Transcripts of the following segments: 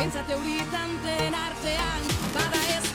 Pentsate hori izan artean, bada ez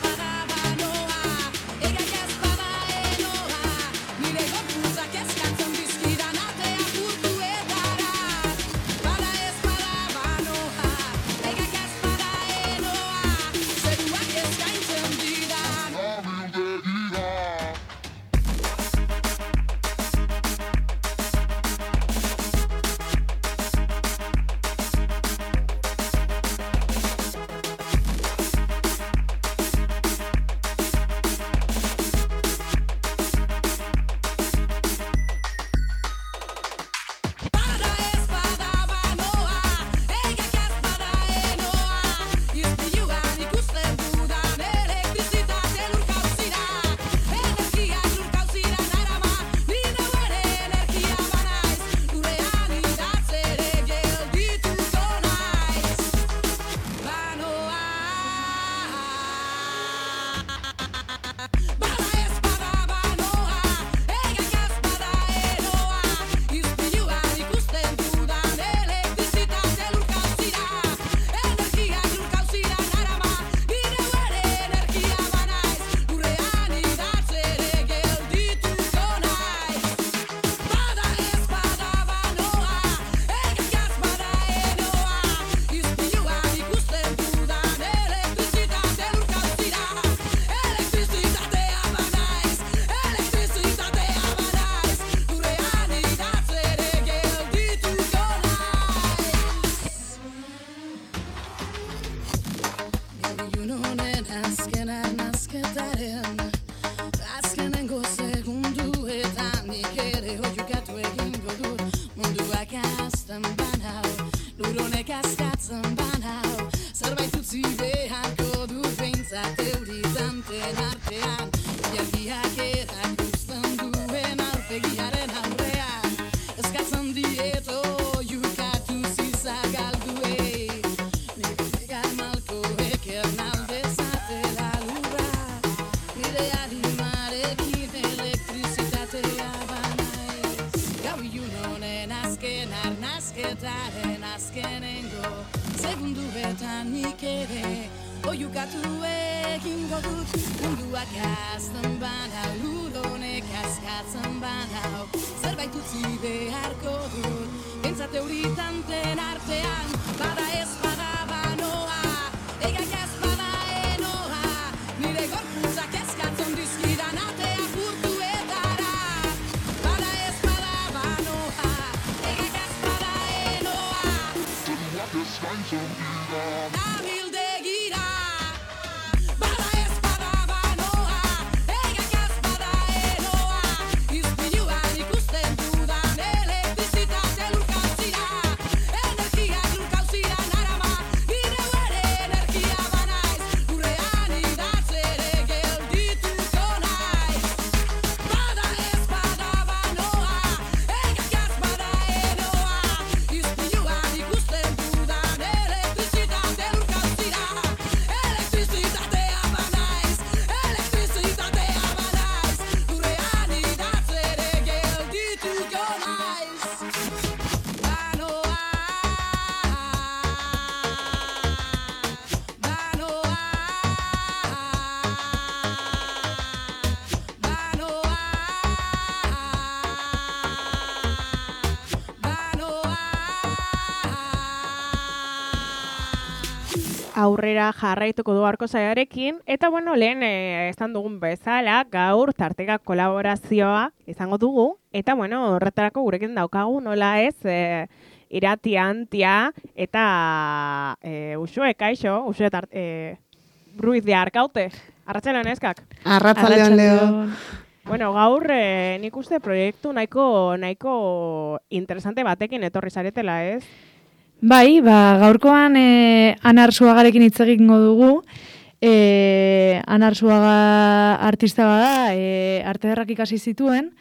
aurrera jarraituko du arko zaiarekin, eta bueno, lehen eh, e, estan dugun bezala, gaur tarteka kolaborazioa izango dugu, eta bueno, horretarako gurekin daukagu, nola ez, e, irati antia, eta eh, e, usue, kaixo, usue tart, e, ruiz de arkaute, arratxalean eskak. Arratxalean leo. Bueno, gaur eh, nik uste proiektu nahiko, nahiko interesante batekin etorri zaretela, ez? Bai, ba, gaurkoan eh, e, anarzuagarekin hitz egingo dugu. Eh, e, anarzuaga artista bada, e, arte ikasi zituen,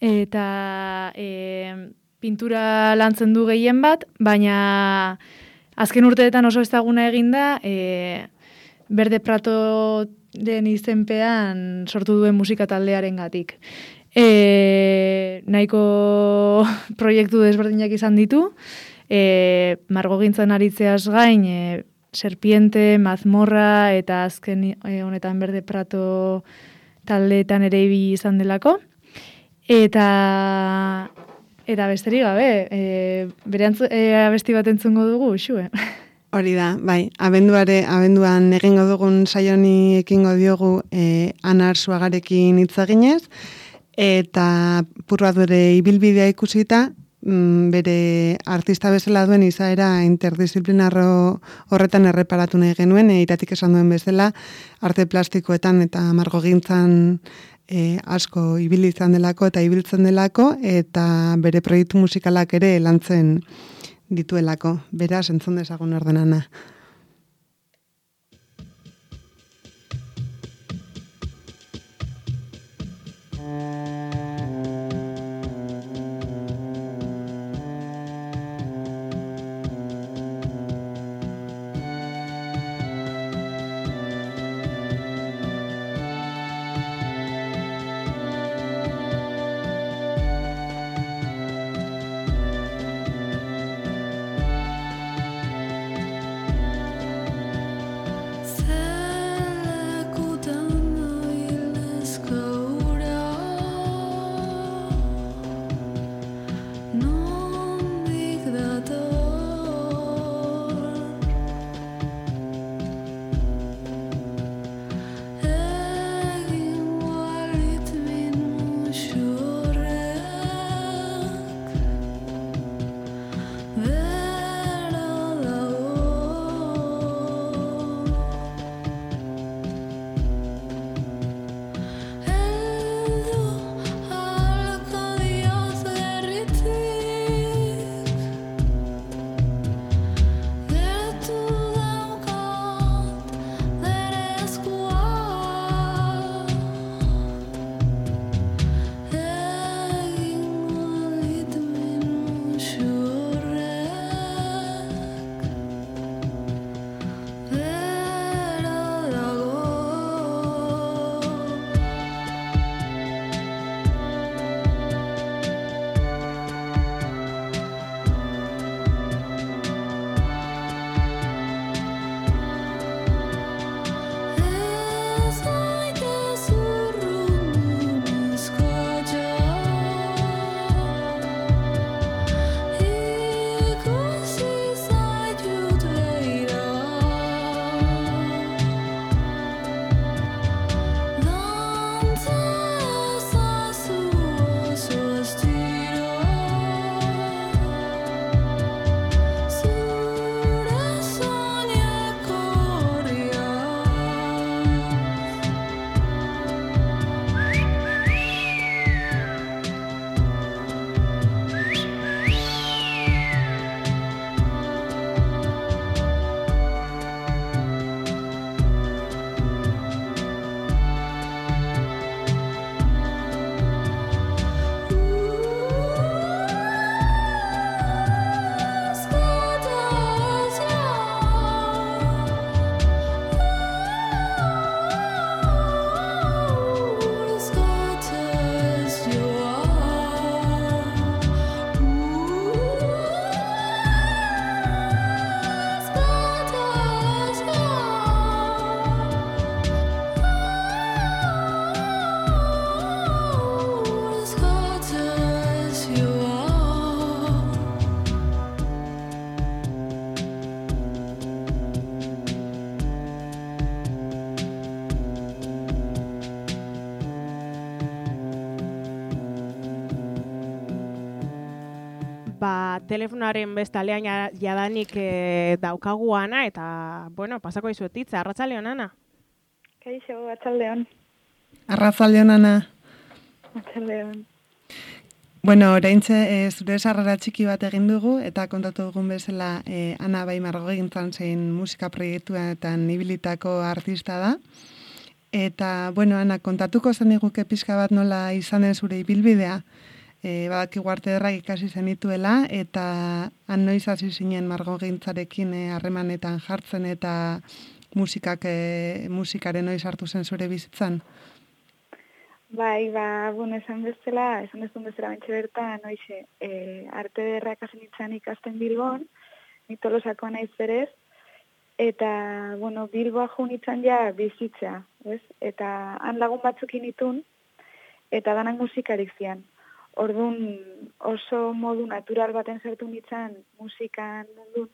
eta e, pintura lantzen du gehien bat, baina azken urteetan oso ezaguna eginda, e, berde prato den izenpean sortu duen musika taldearen gatik. E, nahiko proiektu desberdinak izan ditu, e, margo gintzen aritzeaz gain, e, serpiente, mazmorra eta azken e, honetan berde prato taldeetan ere ibi izan delako. Eta eta besterik gabe, e, bere antzu, e, abesti bat entzungo dugu, xue. Hori da, bai, abenduare, abenduan egingo dugun saioni ekingo diogu e, anar suagarekin hitzaginez, eta purra dure ibilbidea ikusita, bere artista bezala duen izaera interdisciplinarro horretan erreparatu nahi genuen, e, iratik esan duen bezala, arte plastikoetan eta margogintzan e, asko ibili izan delako eta ibiltzen delako, eta bere proiektu musikalak ere lantzen dituelako. Beraz, entzun dezagun ordenana. Telefonaren bestalean ja- jadanik e, daukagu ana, eta, bueno, pasako izuetitza, arratzale honana. Kaixo, atxaldeon. Arrazaldeon ana. Atxaldeon. Bueno, oraintze e, zure sarrera txiki bat egin dugu eta kontatu dugun bezala e, Ana bai margogintzan zein musika proiektuetan ibilitako artista da. Eta, bueno, Ana, kontatuko zen iguke pixka bat nola izan den zure ibilbidea. E, badakigu arte derrak ikasi zenituela, eta han noiz hasi zinen margo gintzarekin e, harremanetan jartzen eta musikak, e, musikaren noiz hartu zen zure bizitzan. Bai, ba, bueno, esan bezala, esan dezun bezala bentsa bertan, noixe, e, arte derrak hasi nintzen ikasten Bilbon, mitolosako naiz berez, eta, bueno, Bilboa jo nintzen ja bizitzea, ez? Eta han lagun batzukin itun, eta danak musikarik zian. Orduan oso modu natural baten sartu nintzen musikan mundun,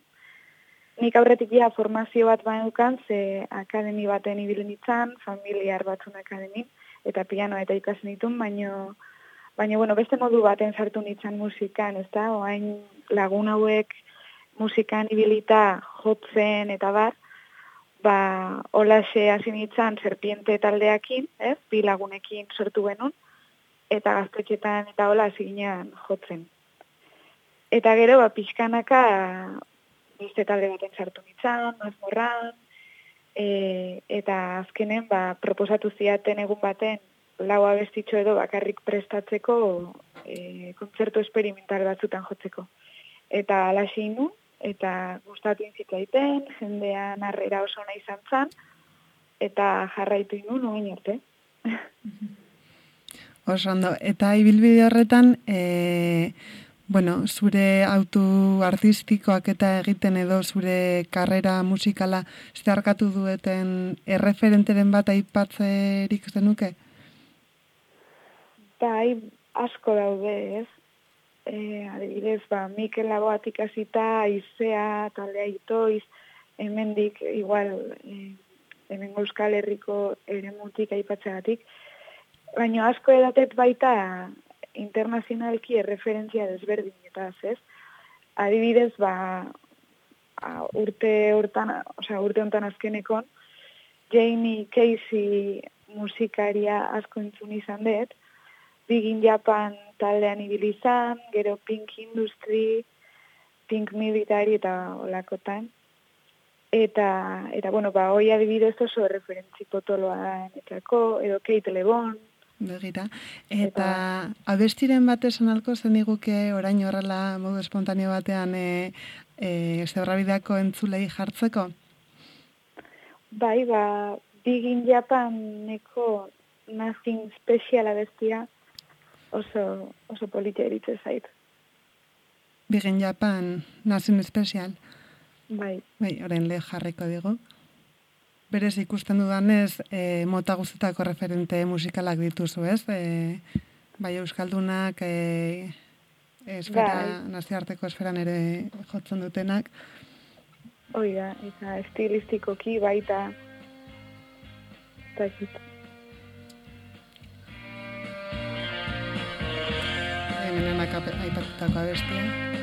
Nik aurretik ja formazio bat banukan, ze akademi baten ibili nintzen, familiar batzun akademin, eta pianoa eta ikasen ditun, baino, baina, bueno, beste modu baten sartu nintzen musikan, ez da, oain lagun hauek musikan ibilita jotzen eta bar, ba, holaxe hasi nintzen serpiente taldeakin, ez, bi lagunekin sortu genuen, eta gaztetxetan eta hola hasi ginean jotzen. Eta gero, ba, pixkanaka, beste talde baten sartu nintzen, mazmorran, e, eta azkenen ba, proposatu ziaten egun baten lau abestitxo edo bakarrik prestatzeko e, kontzertu esperimental batzutan jotzeko. Eta alaxi nu, eta gustatu inzitzaiten, jendean harrera oso nahi izan zan, eta jarraitu inu nuen arte. Oso ondo, eta ibilbide horretan, e, bueno, zure autu artistikoak eta egiten edo zure karrera musikala zeharkatu dueten erreferenteren bat aipatzerik zenuke? Bai, asko daude, ez? E, adibidez, ba, Mikel Laboat ikasita, Aizea, taldea itoiz, hemendik, igual, e, hemen Euskal Herriko ere mutik aipatzegatik, baina asko edatet baita internazionalki erreferentzia desberdinetaz, ez? Adibidez, ba, a, urte hortan, osea, urte hontan azkenekon, Jamie Casey musikaria asko entzun izan dut, Bigin Japan taldean ibili izan, gero Pink Industry, Pink Military eta olakotan. Eta, eta bueno, ba, hoi adibidez oso referentzi potoloa etako, edo Kate Lebon, Begira. Eta abestiren bat esan alko zen iguke orain horrela modu espontaneo batean e, e, zebrabideako entzulei jartzeko? Bai, ba, Bigin Japaneko nothing special abestia oso, oso politia eritze zait. Bigen Japan, nazin espezial. Bai, Bai, orain le jarriko digu. Berez ikusten dudanez, e, mota guztetako referente musikalak dituzu, ez? E, bai Euskaldunak, e, esfera, Bai. nazioarteko esferan ere jotzen dutenak. hoi da, eta estilistikoki baita, eta. Hemen ape- aipatutako abestia.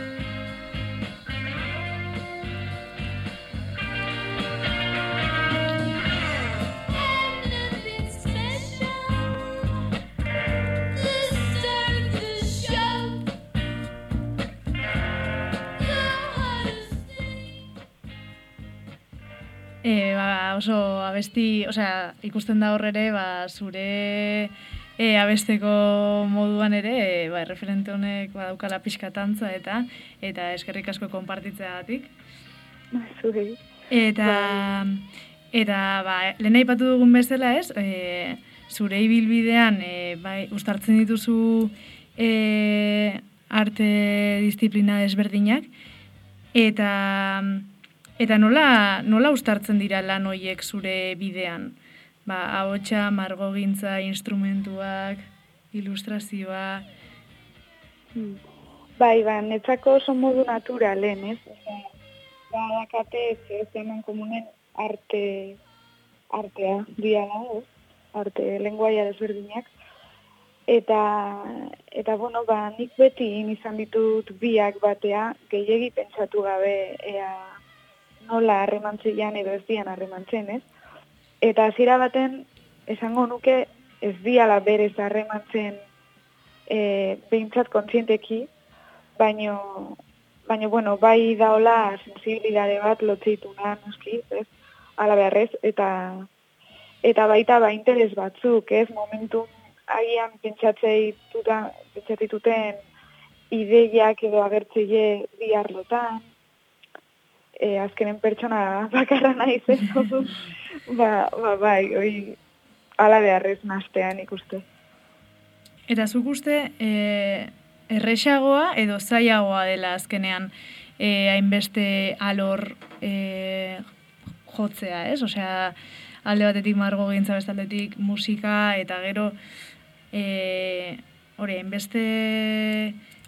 E, ba, oso abesti, osea, ikusten da hor ere, ba, zure e, abesteko moduan ere, e, ba, referente honek badaukala pixka tantza eta eta eskerrik asko konpartitzeagatik. Zuri. Eta, eta ba, lehen aipatu dugun bezala ez, e, zure ibilbidean e, bai, ustartzen dituzu e, arte disiplina desberdinak, eta, eta nola, nola ustartzen dira lan hoiek zure bidean? Ba, ahotsa, margogintza, instrumentuak, ilustrazioa, Hmm. Bai, ba, netzako oso modu naturalen, ez? Osea, badakate ez hemen komunen arte, artea, diala, ez? Arte, lenguaia desberdinak. Eta, eta bueno, ba, nik beti izan ditut biak batea, gehiegi pentsatu gabe ea nola harremantzeian edo ez dian harremantzen, ez? Eta hasiera baten, esango nuke, ez diala berez harremantzen e, behintzat kontzienteki, baino, baino, bueno, bai daola sensibilidade bat lotzeituna, noski, ez, ala beharrez, eta, eta baita ba interes batzuk, ez, momentu agian pentsatzea pentsatzituten ideiak edo agertzeie bi arlotan, e, azkenen pertsona bakarra nahi zen, ba, ba, bai, oi, ala beharrez nastean ikuste. Eta zuk uste, e, erresagoa edo zailagoa dela azkenean e, hainbeste alor e, jotzea, ez? Osea, alde batetik margo gintza bestaldetik musika eta gero e, hori, hainbeste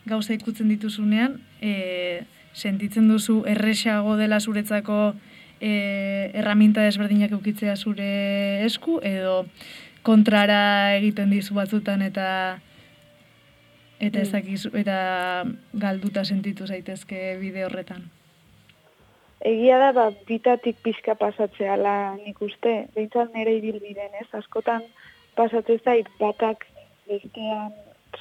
gauza ikutzen dituzunean, e, sentitzen duzu erresago dela zuretzako e, erraminta desberdinak eukitzea zure esku, edo kontrara egiten dizu batzutan eta eta ez dakizu, eta galduta sentitu zaitezke bide horretan. Egia da, ba, bitatik pixka pasatzeala nik uste, behintzat nire ibilbiden, ez? Askotan pasatzen zait batak bestean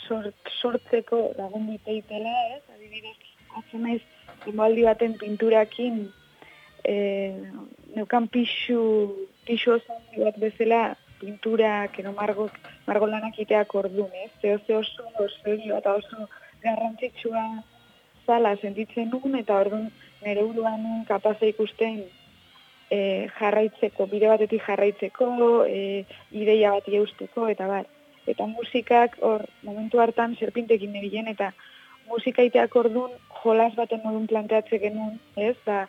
sort, sortzeko lagundu teitela, ez? Adibidez, atzen naiz, denbaldi baten pinturakin, e, neukan pixu, pixu oso bat bezala, pinturak, edo margok, margolanak iteak orduan, ez? Zeo ze oso, oso, eta oso garrantzitsua zala sentitzen nuen, eta orduan nire buruan kapaza ikusten e, jarraitzeko, bide batetik jarraitzeko, e, ideia bat eusteko, eta bar. Eta musikak, hor, momentu hartan, serpintekin nebilen, eta musika iteak orduan jolas baten modun planteatze genuen, ez? Da,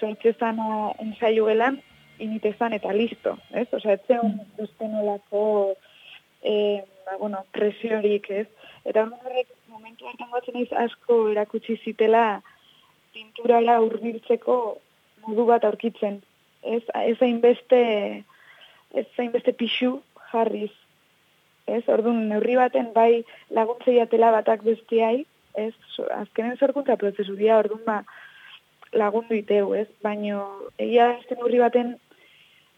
sortzezan ensaio gelan, initezan eta listo, ez? Osa, ez zeon beste nolako e, ba, bueno, presiorik, ez? Eta horrek momentu hartan batzen naiz asko erakutsi zitela pinturala hurbiltzeko modu bat aurkitzen. Ez, ez hainbeste ez hainbeste pixu jarriz. Ez, orduan, neurri baten bai laguntzeiatela batak bestiai, ez, azkenen sorkuntza prozesu dira, orduan ba, lagundu iteu, ez, baino egia da beste neurri baten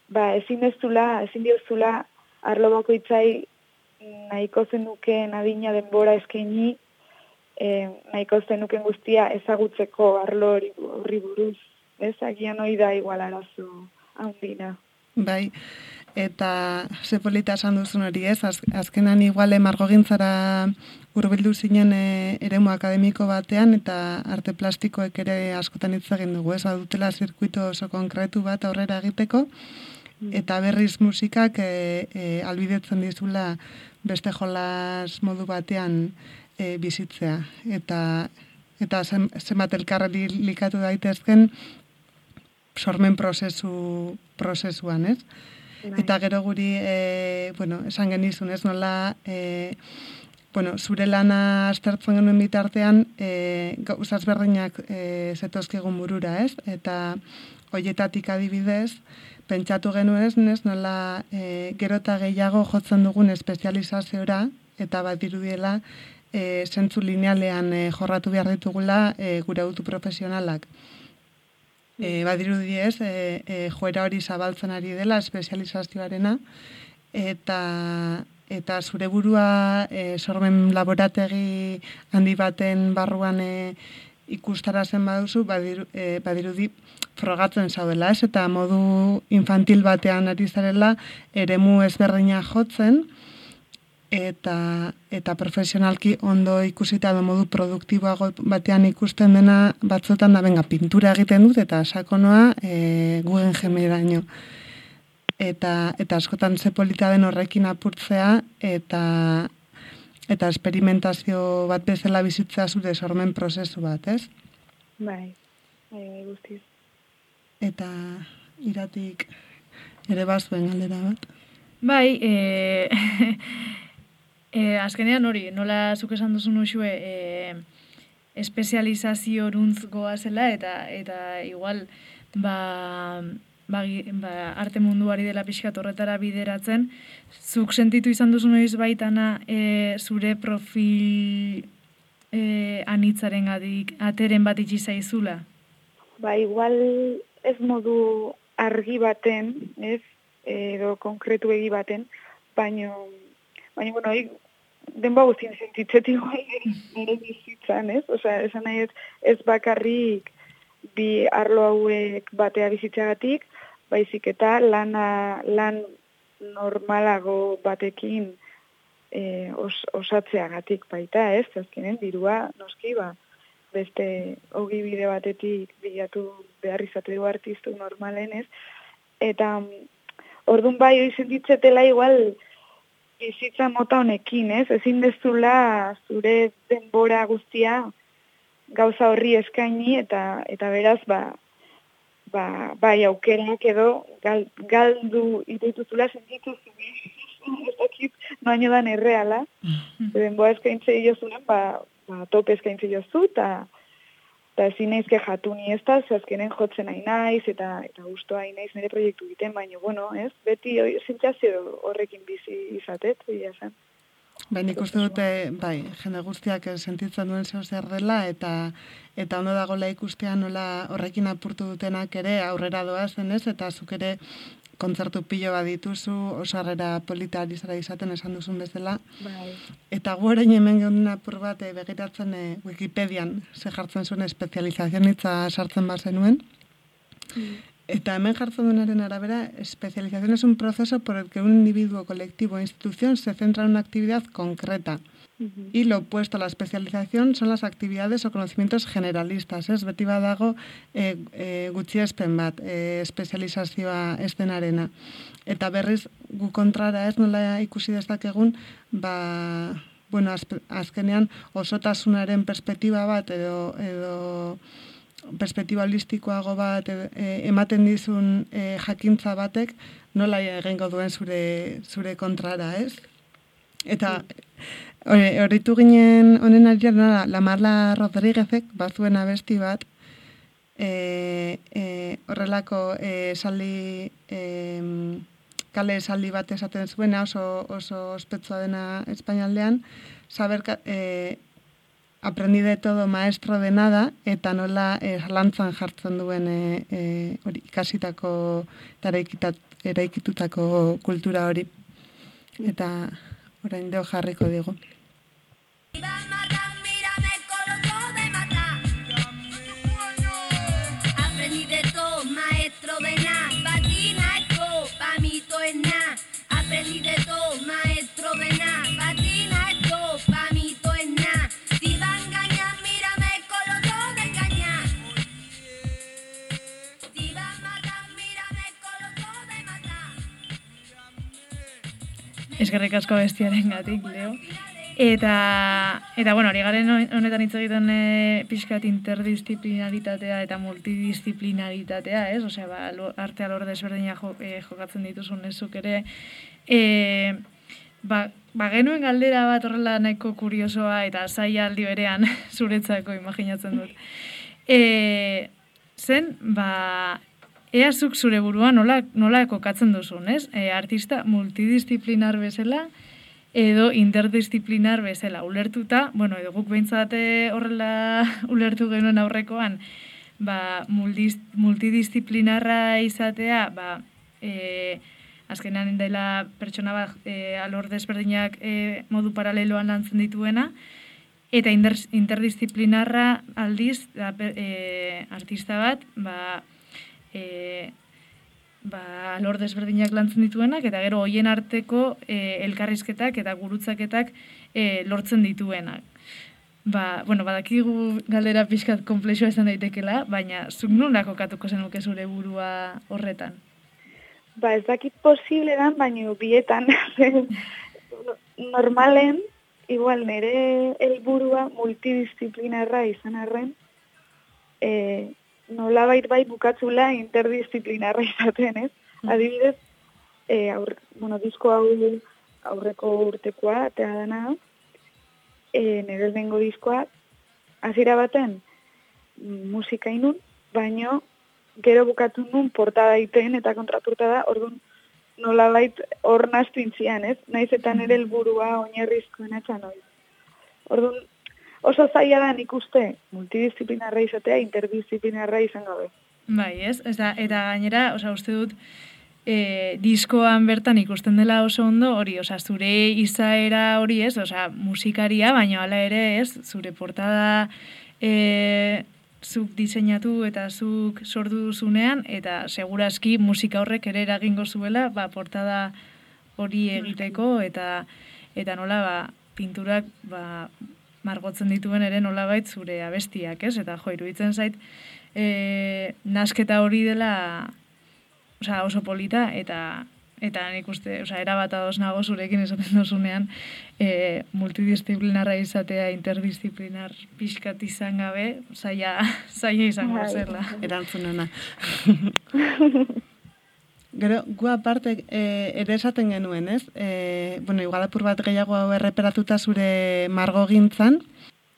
ba, ezin dezula, ezin diozula arlo bakoitzai nahiko zenuken adina denbora eskaini, eh, nahiko zenuken guztia ezagutzeko arlo hori buruz. Ez, agian hori da igual arazo handina. Bai, eta ze polita esan duzun hori ez, az, azkenan iguale margogintzara hurbildu zinen e, eremu akademiko batean eta arte plastikoek ere askotan hitz egin dugu, ez, badutela zirkuito oso konkretu bat aurrera egiteko, eta berriz musikak e, e, albidetzen dizula beste jolas modu batean e, bizitzea. Eta, eta zen, zenbat elkarri likatu daitezken sormen prozesu prozesuan, ez? Eta gero guri, e, bueno, esan genizun, ez nola, e, bueno, zure lana aztertzen genuen bitartean, e, gauzaz berdinak e, zetozkegun burura, ez? Eta hoietatik adibidez, pentsatu genuen ez, nez, nola e, gero eta gehiago jotzen dugun espezializaziora, eta bat dirudiela, e, zentzu linealean e, jorratu behar ditugula e, gure autu profesionalak. E, badirudi ez, e, e, joera hori zabaltzen ari dela espezializazioarena, eta eta zure burua e, sormen laborategi handi baten barruan e, ikustarazen baduzu, badiru, e, badirudi frogatzen zaudela, ez? Eta modu infantil batean ari zarela, eremu ezberdina jotzen, eta eta profesionalki ondo ikusita edo modu produktiboago batean ikusten dena batzuetan da benga pintura egiten dut eta sakonoa e, guen gemeraino. Eta eta askotan ze polita den horrekin apurtzea eta eta esperimentazio bat bezala bizitzea zure sormen prozesu bat, ez? Bai, bai, guztiz. Eta iratik ere bazuen galdera bat. Bai, e, e, azkenean hori, nola zuk esan duzun usue, e, espezializazio runtz goazela, eta, eta igual, ba, ba, ba, arte munduari dela pixkat horretara bideratzen, zuk sentitu izan duzun noiz baitana e, zure profil e, anitzaren gadik, ateren bat itxi zaizula? Ba, igual ez modu argi baten, ez, edo konkretu egi baten, baino, baina, bueno, hori denba guztien sentitzetik igual nire bizitzan, ez? Osea, esan nahi ez, ez bakarrik bi arlo hauek batea bizitzagatik, baizik eta lana, lan normalago batekin e, os, osatzeagatik baita, ez? Azkenen dirua noski ba beste ogi bide batetik bilatu behar izate du artistu normalen, ez? Eta mm, ordun bai hori sentitzetela igual bizitza mota honekin, ez? Ezin dezula zure denbora guztia gauza horri eskaini eta eta beraz ba ba, bai aukerak edo gal, galdu iteituzula sentitu zure ez dakit noaino dan erreala. Denboa eskaintze jozunen ba, ba tope eskaintze jozu eta eta ezin naiz jatu ni ez da, ze azkenen jotzen nahi naiz, eta, eta gustoa nahi naiz nire proiektu egiten, baina, bueno, ez, beti sentsazio horrekin bizi izatet, egia zen. Bai, nik uste dute, bai, jende guztiak eh, sentitzen duen zeo zer dela, eta eta ondo dagoela ikustea nola horrekin apurtu dutenak ere aurrera doazen ez, eta zuk ere kontzertu pilo bat dituzu, oso harrera polita ari zara izaten esan duzun bezala. Bai. Eta gu orain hemen geunden apur bat eh, begiratzen eh, Wikipedian, ze jartzen zuen espezializazion hitza sartzen bazenuen. Eta hemen jartzen duenaren arabera, especialización es un proceso por el que un individuo, colectivo o institución se centra en una actividad concreta. Mhm. Y lo opuesto a la especialización son las actividades o conocimientos generalistas. Ez beti badago e, e, gutxiespen bat, e, espezializazioa ez denarena. Eta berriz gu kontrara ez nola ikusi dezakegun, ba, bueno, azkenean osotasunaren perspektiba bat edo, edo perspektiba holistikoago bat edo, e, ematen dizun e, jakintza batek nola egingo duen zure, zure kontrara, ez? Eta hori- horritu ginen honen ari nola, la Marla Rodríguezek bazuen abesti bat e, e, horrelako e, esaldi e, kale esaldi bat esaten zuena oso, oso ospetsua dena espainaldean saber e, aprendí de todo maestro de nada eta nola e, lantzan jartzen duen e, e, hori ikasitako eta eraikitutako kultura hori. Eta orain deo jarriko digu. Eskerrik asko bestiaren gatik, Leo. Eta, eta bueno, hori garen honetan hitz egiten e, pixkat interdisciplinaritatea eta multidisciplinaritatea, ez? Osea, ba, lo- arte alor desberdina jo, e, jokatzen dituzun ezuk ere. E, ba, ba, genuen galdera bat horrela nahiko kuriosoa eta zaila aldi berean zuretzako imaginatzen dut. E, zen, ba, ea zuk zure burua nola, nola kokatzen duzun, ez? E, artista multidisciplinar bezala, edo interdisciplinar bezala ulertuta, bueno, edo guk behintzat eh, horrela ulertu genuen aurrekoan, ba, muldiz, multidisciplinarra izatea, ba, e, azkenean dela pertsona bat e, alor desberdinak e, modu paraleloan lantzen dituena, eta inder, interdisciplinarra aldiz, da, e, artista bat, ba, e, ba, alor desberdinak lantzen dituenak, eta gero hoien arteko e, elkarrizketak eta gurutzaketak e, lortzen dituenak. Ba, bueno, badakigu galdera pixkat komplexua izan daitekela, baina zuk nola kokatuko zenuke zure burua horretan? Ba, ez dakit posible dan, baina bietan. Normalen, igual nire helburua multidisciplinarra izan arren, e, nolabait bai bukatzula interdisciplinarra izaten, ez? Adibidez, e, aur, bueno, disko hau aurreko urtekoa, atea dana, e, nire lehengo diskoa, hasiera baten mm, musika inun, baino gero bukatu nun portada iten eta kontraportada, orduan nolabait hor nastu intzian, ez? Naiz eta nire helburua oinarrizkoen etxan noiz. Orduan, oso zaila da nik uste multidisciplinarra izatea, interdisciplinarra izan gabe. Bai, ez? Eta, eta gainera, osea, uste dut, e, diskoan bertan ikusten dela oso ondo hori, osea, zure izaera hori ez, osea, musikaria, baina hala ere ez, zure portada e, zuk diseinatu eta zuk sortu duzunean, eta seguraski musika horrek ere eragingo zuela, ba, portada hori egiteko eta eta nola ba, pinturak ba, margotzen dituen ere nolabait zure abestiak, ez? Eta jo, iruditzen zait, e, nasketa hori dela osea, oso polita eta eta nik uste, osea, erabat ados nago zurekin esaten dozunean, e, multidisciplinarra izatea interdisciplinar pixkat izan gabe, zaila, zaila izango Bai. zerla. Erantzunena. Gero, gu aparte e, ere esaten genuen, ez? E, bueno, igual apur bat gehiago hau erreperatuta zure margo gintzan,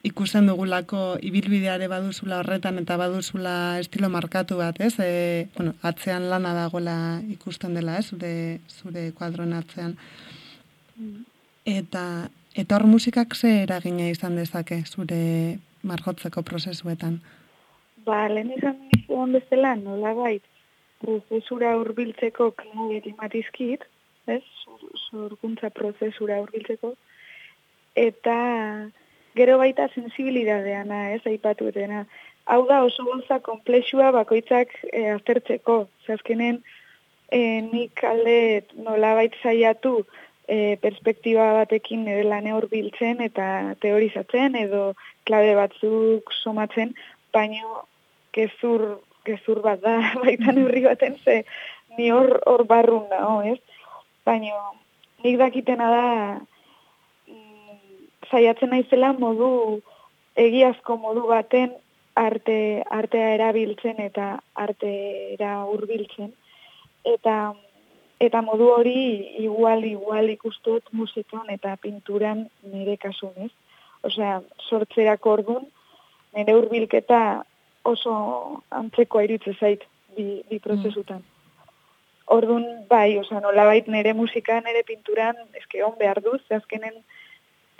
ikusten dugulako ibilbideare baduzula horretan eta baduzula estilo markatu bat, ez? E, bueno, atzean lana dagoela ikusten dela, ez? Zure, zure kuadroen atzean. Eta, eta hor musikak ze eragina izan dezake zure margotzeko prozesuetan? Ba, lehen izan nizuen bezala, nola bait, prozesura hurbiltzeko klabe ematizkit, ez? Zurkuntza prozesura hurbiltzeko. Eta gero baita sensibilidadeana, ez, aipatu etena. Hau da oso gauza komplexua bakoitzak e, aztertzeko. Zazkenen, e, nik alde nolabait saiatu e, perspektiba batekin nire lane hurbiltzen eta teorizatzen edo klabe batzuk somatzen, baino gezur, gezur bat da, baita neurri baten, ze ni hor hor barrun nago, ez? Baina nik dakitena da mm, saiatzen naizela modu egiazko modu baten arte artea erabiltzen eta artera hurbiltzen eta eta modu hori igual igual ikustot musikan eta pinturan nire kasunez. Osea, sortzerako ordun nire hurbilketa oso antzekoa iritze zait bi, bi prozesutan. Ordun bai, osea, nolabait nire musikan, nire pinturan, eske on behar duz, azkenen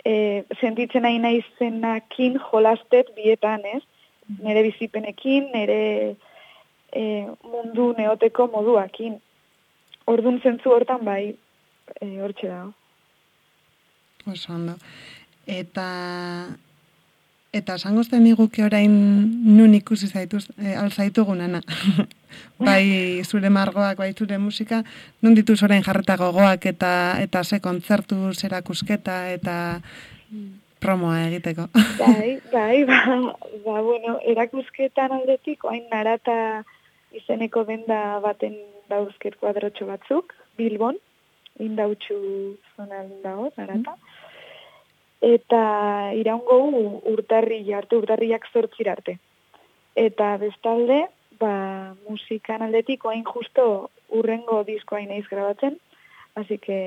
e, sentitzen nahi naizenakin jolastet bietan, ez? Nire bizipenekin, nire e, mundu neoteko moduakin. Ordun zentzu hortan bai, e, hortxe dago. Oso ondo. Eta eta esango zen niguke orain nun ikusi zaituz, e, alzaitugun, Ana. bai zure margoak, bai zure musika, nun dituz orain jarreta gogoak eta eta ze kontzertu, zerakusketa eta promoa egiteko. Bai, bai, ba, ba, bueno, erakusketan aldetik, oain narata izeneko denda baten dauzket kuadrotxo batzuk, Bilbon, indautxu zonan dago, narata. Eta iraungo urtarri arte, urtarriak zortzir arte. Eta bestalde, ba, musikan aldetik, oain justo urrengo diskoa naiz grabatzen, así que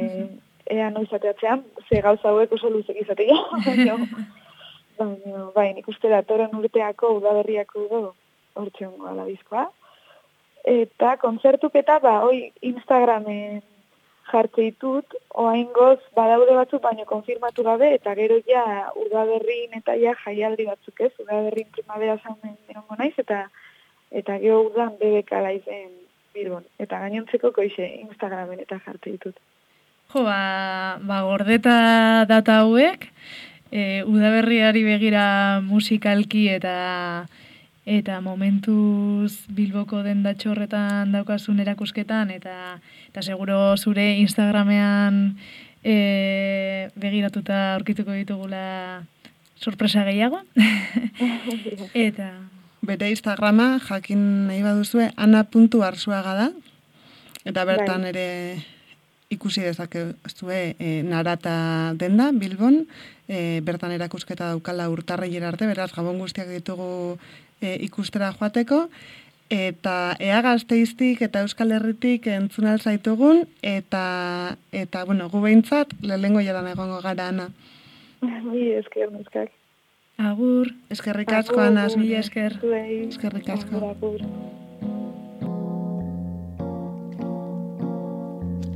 ea noiz ateatzean, ze gauza hauek oso luzek izatea, baina, bai, nik uste datorren urteako udaberriako edo hortxe hongo ala diskoa. Eta kontzertuketa, ba, hoi Instagramen jartze ditut, oain goz badaude batzuk, baino konfirmatu gabe, eta gero ja udaberrin eta ja jaialdi batzuk ez, udaberrin primavera zaunen erongo naiz, eta eta gero udan bebeka laizen Bilbon. Eta gainontzeko koixe Instagramen eta jartze ditut. Jo, ba, ba gordeta data hauek, e, udaberriari begira musikalki eta eta momentuz Bilboko dendatxo horretan daukasun erakusketan eta eta seguro zure Instagramean e, begiratuta aurkituko ditugula sorpresa gehiago. eta Bere Instagrama jakin nahi baduzue ana.arzuaga da eta bertan Bai. ere ikusi dezakezue e, narata denda Bilbon, e, bertan erakusketa daukala urtarrilera arte, beraz gabon guztiak ditugu e, ikustera joateko, eta ea gazteiztik eta euskal herritik entzun zaitugun eta, eta bueno, gu behintzat, lehengo jaran egongo gara, Ana. Bi esker neskak. agur, Eskerrik asko, Ana, mila esker. Eskerrik asko. Agur, agur.